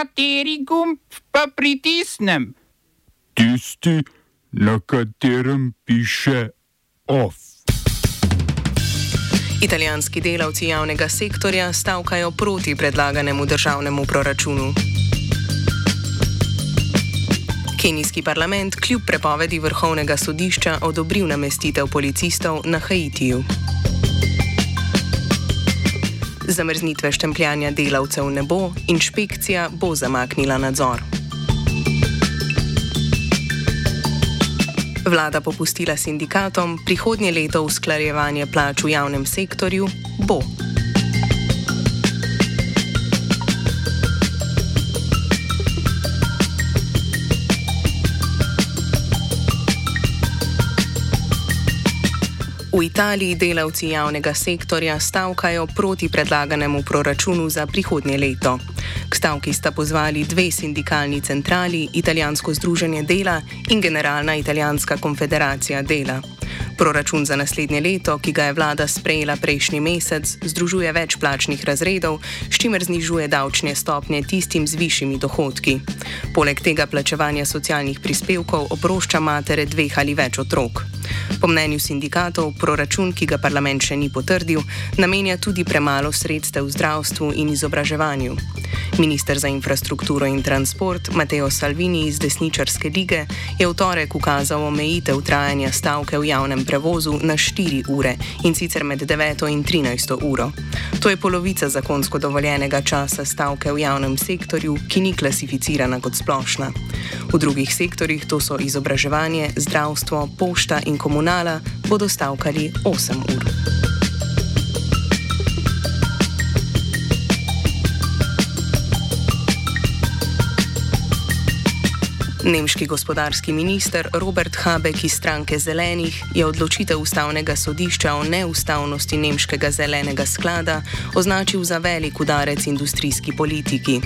Kateri gumb pa pritisnem? Tisti, na katerem piše OF. Italijanski delavci javnega sektorja stavkajo proti predlaganemu državnemu proračunu. Kenijski parlament kljub prepovedi vrhovnega sodišča odobril namestitev policistov na Haitiju. Zamrznitve štempljanja delavcev ne bo, inšpekcija bo zamaknila nadzor. Vlada popustila sindikatom, prihodnje leto usklajevanje plač v javnem sektorju bo. V Italiji delavci javnega sektorja stavkajo proti predlaganemu proračunu za prihodnje leto. K stavki sta pozvali dve sindikalni centrali, Italijansko združenje dela in Generalna italijanska konfederacija dela. Proračun za naslednje leto, ki ga je vlada sprejela prejšnji mesec, združuje več plačnih razredov, s čimer znižuje davčne stopnje tistim z višjimi dohodki. Poleg tega plačevanja socialnih prispevkov oprošča matere dveh ali več otrok. Po mnenju sindikatov, proračun, ki ga parlament še ni potrdil, namenja tudi premalo sredstev zdravstvu in izobraževanju. Ministr za infrastrukturo in transport Mateo Salvini iz desničarske lige je v torek ukazal omejitev trajanja stavke v javnem prevozu na 4 ure in sicer med 9 in 13 uro. To je polovica zakonsko dovoljenega časa stavke v javnem sektorju, ki ni klasificirana kot splošna. V drugih sektorjih, to so izobraževanje, zdravstvo, pošta in komunala, bodo stavkali 8 ur. Nemški gospodarski minister Robert Habeck iz stranke Zelenih je odločitev ustavnega sodišča o neustavnosti nemškega zelenega sklada označil za velik udarec industrijski politiki.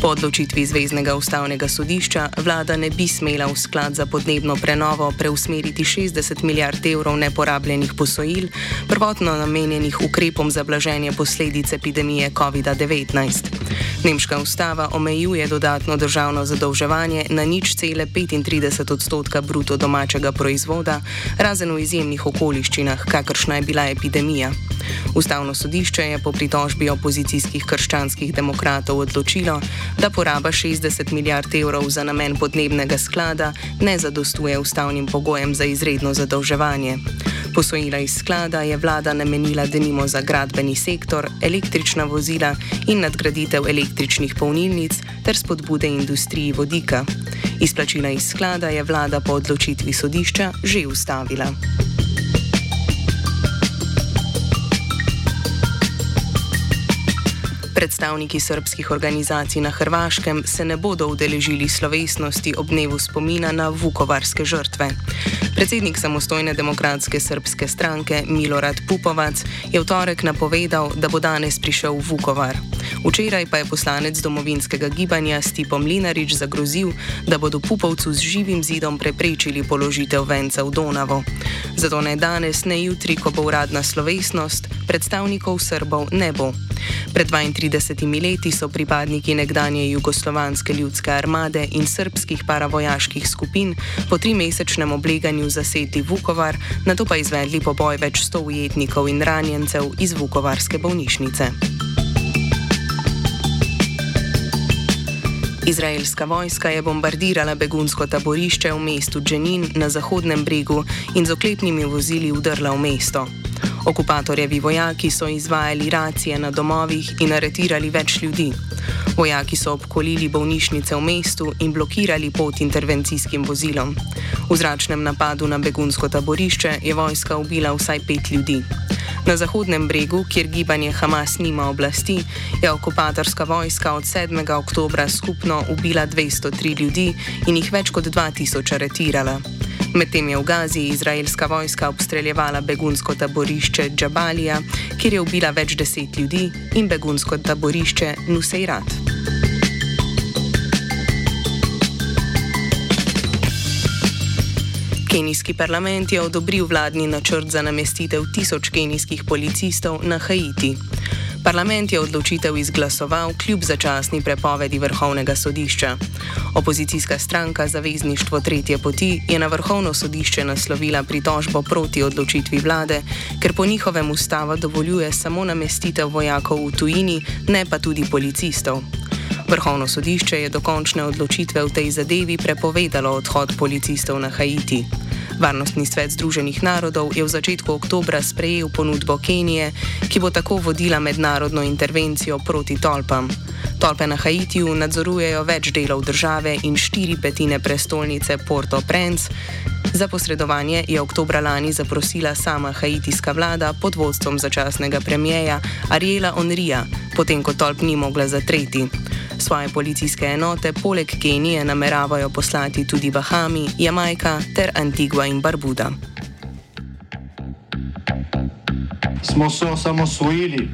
Po odločitvi Zvezdnega ustavnega sodišča vlada ne bi smela v sklad za podnebno prenovo preusmeriti 60 milijard evrov neporabljenih posojil, prvotno namenjenih ukrepom za blaženje posledic epidemije COVID-19. Nemška ustava omejuje dodatno državno zadolževanje na nič cele 35 odstotka bruto domačega proizvoda, razen v izjemnih okoliščinah, kakršna je bila epidemija. Ustavno sodišče je po pritožbi opozicijskih krščanskih demokratov odločilo, da poraba 60 milijard evrov za namen podnebnega sklada ne zadostuje ustavnim pogojem za izredno zadolževanje. Posojila iz sklada je vlada namenila denimo za gradbeni sektor, električna vozila in nadgraditev električnih polnilnic ter spodbude industriji vodika. Izplačila iz sklada je vlada po odločitvi sodišča že ustavila. Predstavniki srpskih organizacij na Hrvaškem se ne bodo udeležili slovesnosti ob dnevu spomina na vukovarske žrtve. Predsednik samostojne demokratske srpske stranke Milorad Pupovac je v torek napovedal, da bo danes prišel v Vukovar. Včeraj pa je poslanec domovinskega gibanja Stipo Mlinarič zagrozil, da bodo Pupovcu z živim zidom preprečili položitev venca v Donavo. Zato ne danes, ne jutri, ko bo uradna slovesnost, predstavnikov Srbov ne bo. Pred 32 leti so pripadniki nekdanje Jugoslovanske ljudske armade in srpskih paravojaških skupin po trimesečnem obleganju zasedli Vukovar, na to pa izvedli poboj več sto ujetnikov in ranjencev iz Vukovarske bolnišnice. Izraelska vojska je bombardirala begunsko taborišče v mestu Dženin na zahodnem bregu in z oklepnimi vozili udrla v mesto. Okupatorjevi vojaki so izvajali racije na domovih in aretirali več ljudi. Vojaki so obkolili bolnišnice v mestu in blokirali pot intervencijskim vozilom. V zračnem napadu na begunsko taborišče je vojska ubila vsaj pet ljudi. Na zahodnem bregu, kjer gibanje Hamas nima oblasti, je okupatorska vojska od 7. oktobra skupno ubila 203 ljudi in jih več kot 2000 aretirala. Medtem je v Gazi izraelska vojska obstreljevala begunsko taborišče Džabalija, kjer je ubila več deset ljudi, in begunsko taborišče Nuseirat. Kenijski parlament je odobril vladni načrt za namestitev tisoč kenijskih policistov na Haiti. Parlament je odločitev izglasoval kljub začasni prepovedi vrhovnega sodišča. Opozicijska stranka Zavezništvo Tretje poti je na vrhovno sodišče naslovila pritožbo proti odločitvi vlade, ker po njihovem ustava dovoljuje samo namestitev vojakov v tujini, ne pa tudi policistov. Vrhovno sodišče je dokončne odločitve v tej zadevi prepovedalo odhod policistov na Haiti. Varnostni svet Združenih narodov je v začetku oktobra sprejel ponudbo Kenije, ki bo tako vodila mednarodno intervencijo proti tolpam. Tolpe na Haitiju nadzorujejo več delov države in štiri petine prestolnice Port-au-Prince. Za posredovanje je oktobra lani zaprosila sama haitijska vlada pod vodstvom začasnega premijeja Ariela Onrija, potem ko tolp ni mogla zatreti. Svoje policijske enote poleg Kenije nameravajo poslati tudi Bahami, Jamajka ter Antigua in Barbuda. Smo se osamosvojili,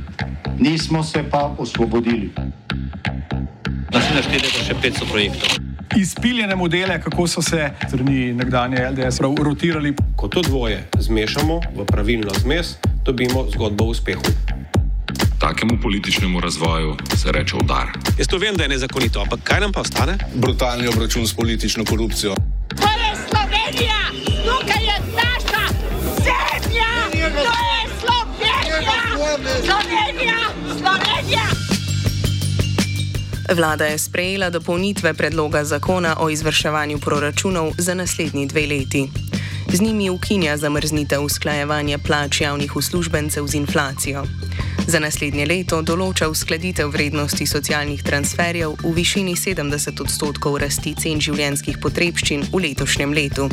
nismo se pa osvobodili. Naslednje število je še 500 projektov. Izpiljene modele, kako so se strani nekdanje LDS rotirali. Ko to dvoje zmešamo v pravilno zmes, dobimo zgodbo o uspehu. Takemu političnemu razvoju se reče udar. Jaz to vem, da je nezakonito, ampak kaj nam pa ostane? Brutalni obračun s politično korupcijo. To je Slovenija, tukaj je naša zemlja, to je Slovenija, Slovenija, Slovenija. Vlada je sprejela dopolnitve predloga zakona o izvrševanju proračunov za naslednji dve leti. Z njimi ukinja zamrznitev usklajevanja plač javnih uslužbencev z inflacijo. Za naslednje leto določa uskladitev vrednosti socialnih transferjev v višini 70 odstotkov rasti cen življenjskih potrebščin v letošnjem letu.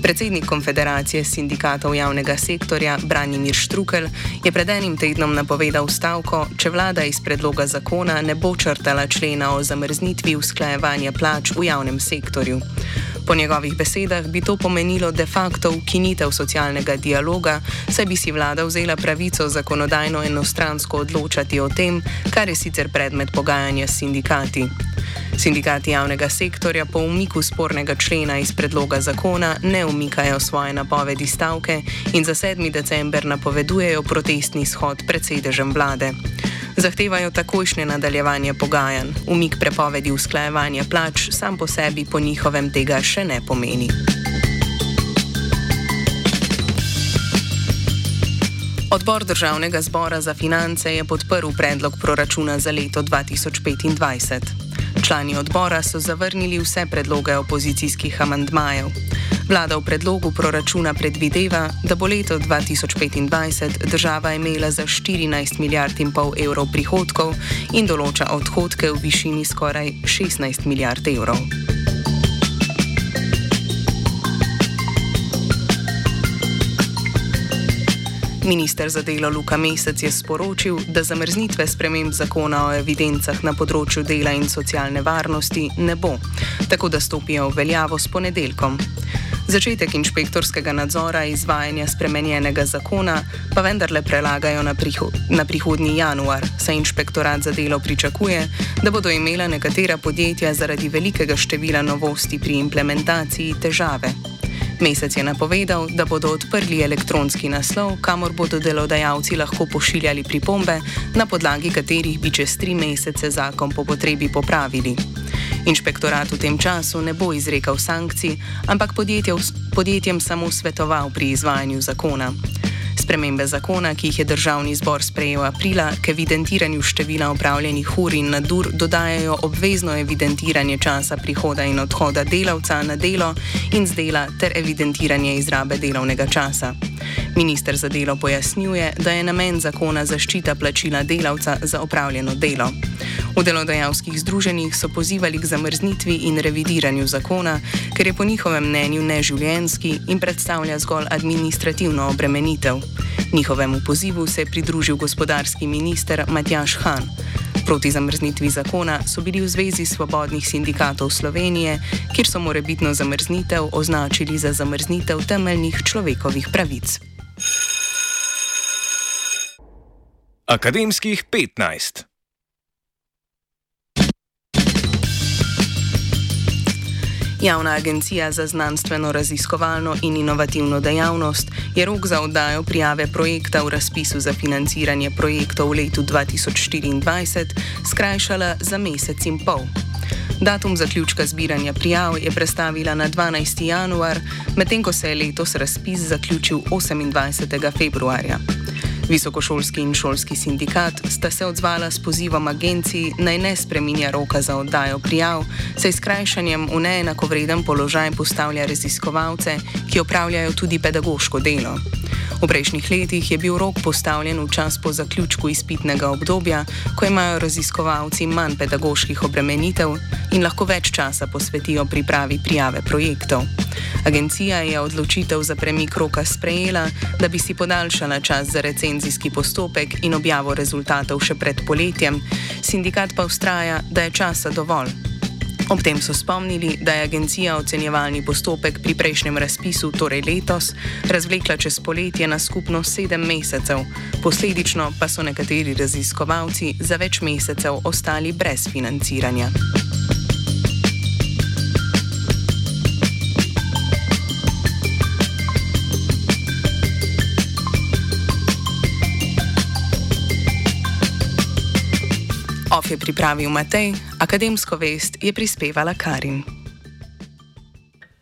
Predsednik Konfederacije sindikatov javnega sektorja Branimir Štrukel je pred enim tednom napovedal stavko, če vlada iz predloga zakona ne bo črtala člena o zamrznitvi usklajevanja plač v javnem sektorju. Po njegovih besedah bi to pomenilo de facto ukinitev socialnega dialoga, saj bi si vlada vzela pravico zakonodajno enostransko odločati o tem, kar je sicer predmet pogajanja s sindikati. Sindikati javnega sektorja po umiku spornega člena iz predloga zakona ne umikajo svoje napovedi stavke in za 7. december napovedujejo protestni shod pred sedežem vlade. Zahtevajo takojšnje nadaljevanje pogajanj. Umik prepovedi usklajevanja plač sam po sebi po njihovem tega še ne pomeni. Odbor Državnega zbora za finance je podprl predlog proračuna za leto 2025. Člani odbora so zavrnili vse predloge opozicijskih amandmajev. Vlada v predlogu proračuna predvideva, da bo leto 2025 država imela za 14 milijard in pol evrov prihodkov in določa odhodke v višini skoraj 16 milijard evrov. Minister za delo Luka Mesec je sporočil, da zamrznitve sprememb zakona o evidencah na področju dela in socialne varnosti ne bo, tako da stopijo v veljavo s ponedeljkom. Začetek inšpektorskega nadzora izvajanja spremenjenega zakona pa vendarle prelagajo na, priho na prihodnji januar, saj inšpektorat za delo pričakuje, da bodo imela nekatera podjetja zaradi velikega števila novosti pri implementaciji težave. Mesec je napovedal, da bodo odprli elektronski naslov, kamor bodo delodajalci lahko pošiljali pripombe, na podlagi katerih bi čez tri mesece zakon po potrebi popravili. Inšpektorat v tem času ne bo izrekal sankcij, ampak podjetjem samo svetoval pri izvajanju zakona. Spremembe zakona, ki jih je državni zbor sprejel aprila, k evidentiranju števila upravljenih ur in nadur dodajajo obvezno evidentiranje časa prihoda in odhoda delavca na delo in z dela ter evidentiranje izrabe delovnega časa. Minister za delo pojasnjuje, da je namen zakona zaščita plačila delavca za opravljeno delo. V delodajalskih združenjih so pozivali k zamrznitvi in revidiranju zakona, ker je po njihovem mnenju neživljenski in predstavlja zgolj administrativno obremenitev. Njihovemu pozivu se je pridružil gospodarski minister Matjaš Han. Proti zamrznitvi zakona so bili v Zvezi svobodnih sindikatov Slovenije, kjer so morebitno zamrznitev označili za zamrznitev temeljnih človekovih pravic. Akademskih 15. Javna agencija za znanstveno raziskovalno in inovativno dejavnost je rok za oddajo prijave projekta v razpisu za financiranje projektov v letu 2024 skrajšala za mesec in pol. Datum zaključka zbiranja prijav je prestavila na 12. januar, medtem ko se je letos razpis zaključil 28. februarja. Visokošolski in šolski sindikat sta se odzvala s pozivom agenciji naj ne spreminja roka za oddajo prijav, saj s krajšanjem v neenakovreden položaj postavlja raziskovalce, ki opravljajo tudi pedagoško delo. V prejšnjih letih je bil rok postavljen v čas po zaključku izpitnega obdobja, ko imajo raziskovalci manj pedagoških obremenitev in lahko več časa posvetijo pripravi prijave projektov. Agencija je odločitev za premik roka sprejela, da bi si podaljšala čas za recenzijski postopek in objavo rezultatov še pred poletjem, sindikat pa ustraja, da je časa dovolj. Ob tem so spomnili, da je agencija ocenjevalni postopek pri prejšnjem razpisu, torej letos, razvlekla čez poletje na skupno sedem mesecev, posledično pa so nekateri raziskovalci za več mesecev ostali brez financiranja. Je pripravil Matej, akademsko vest je prispevala Karin.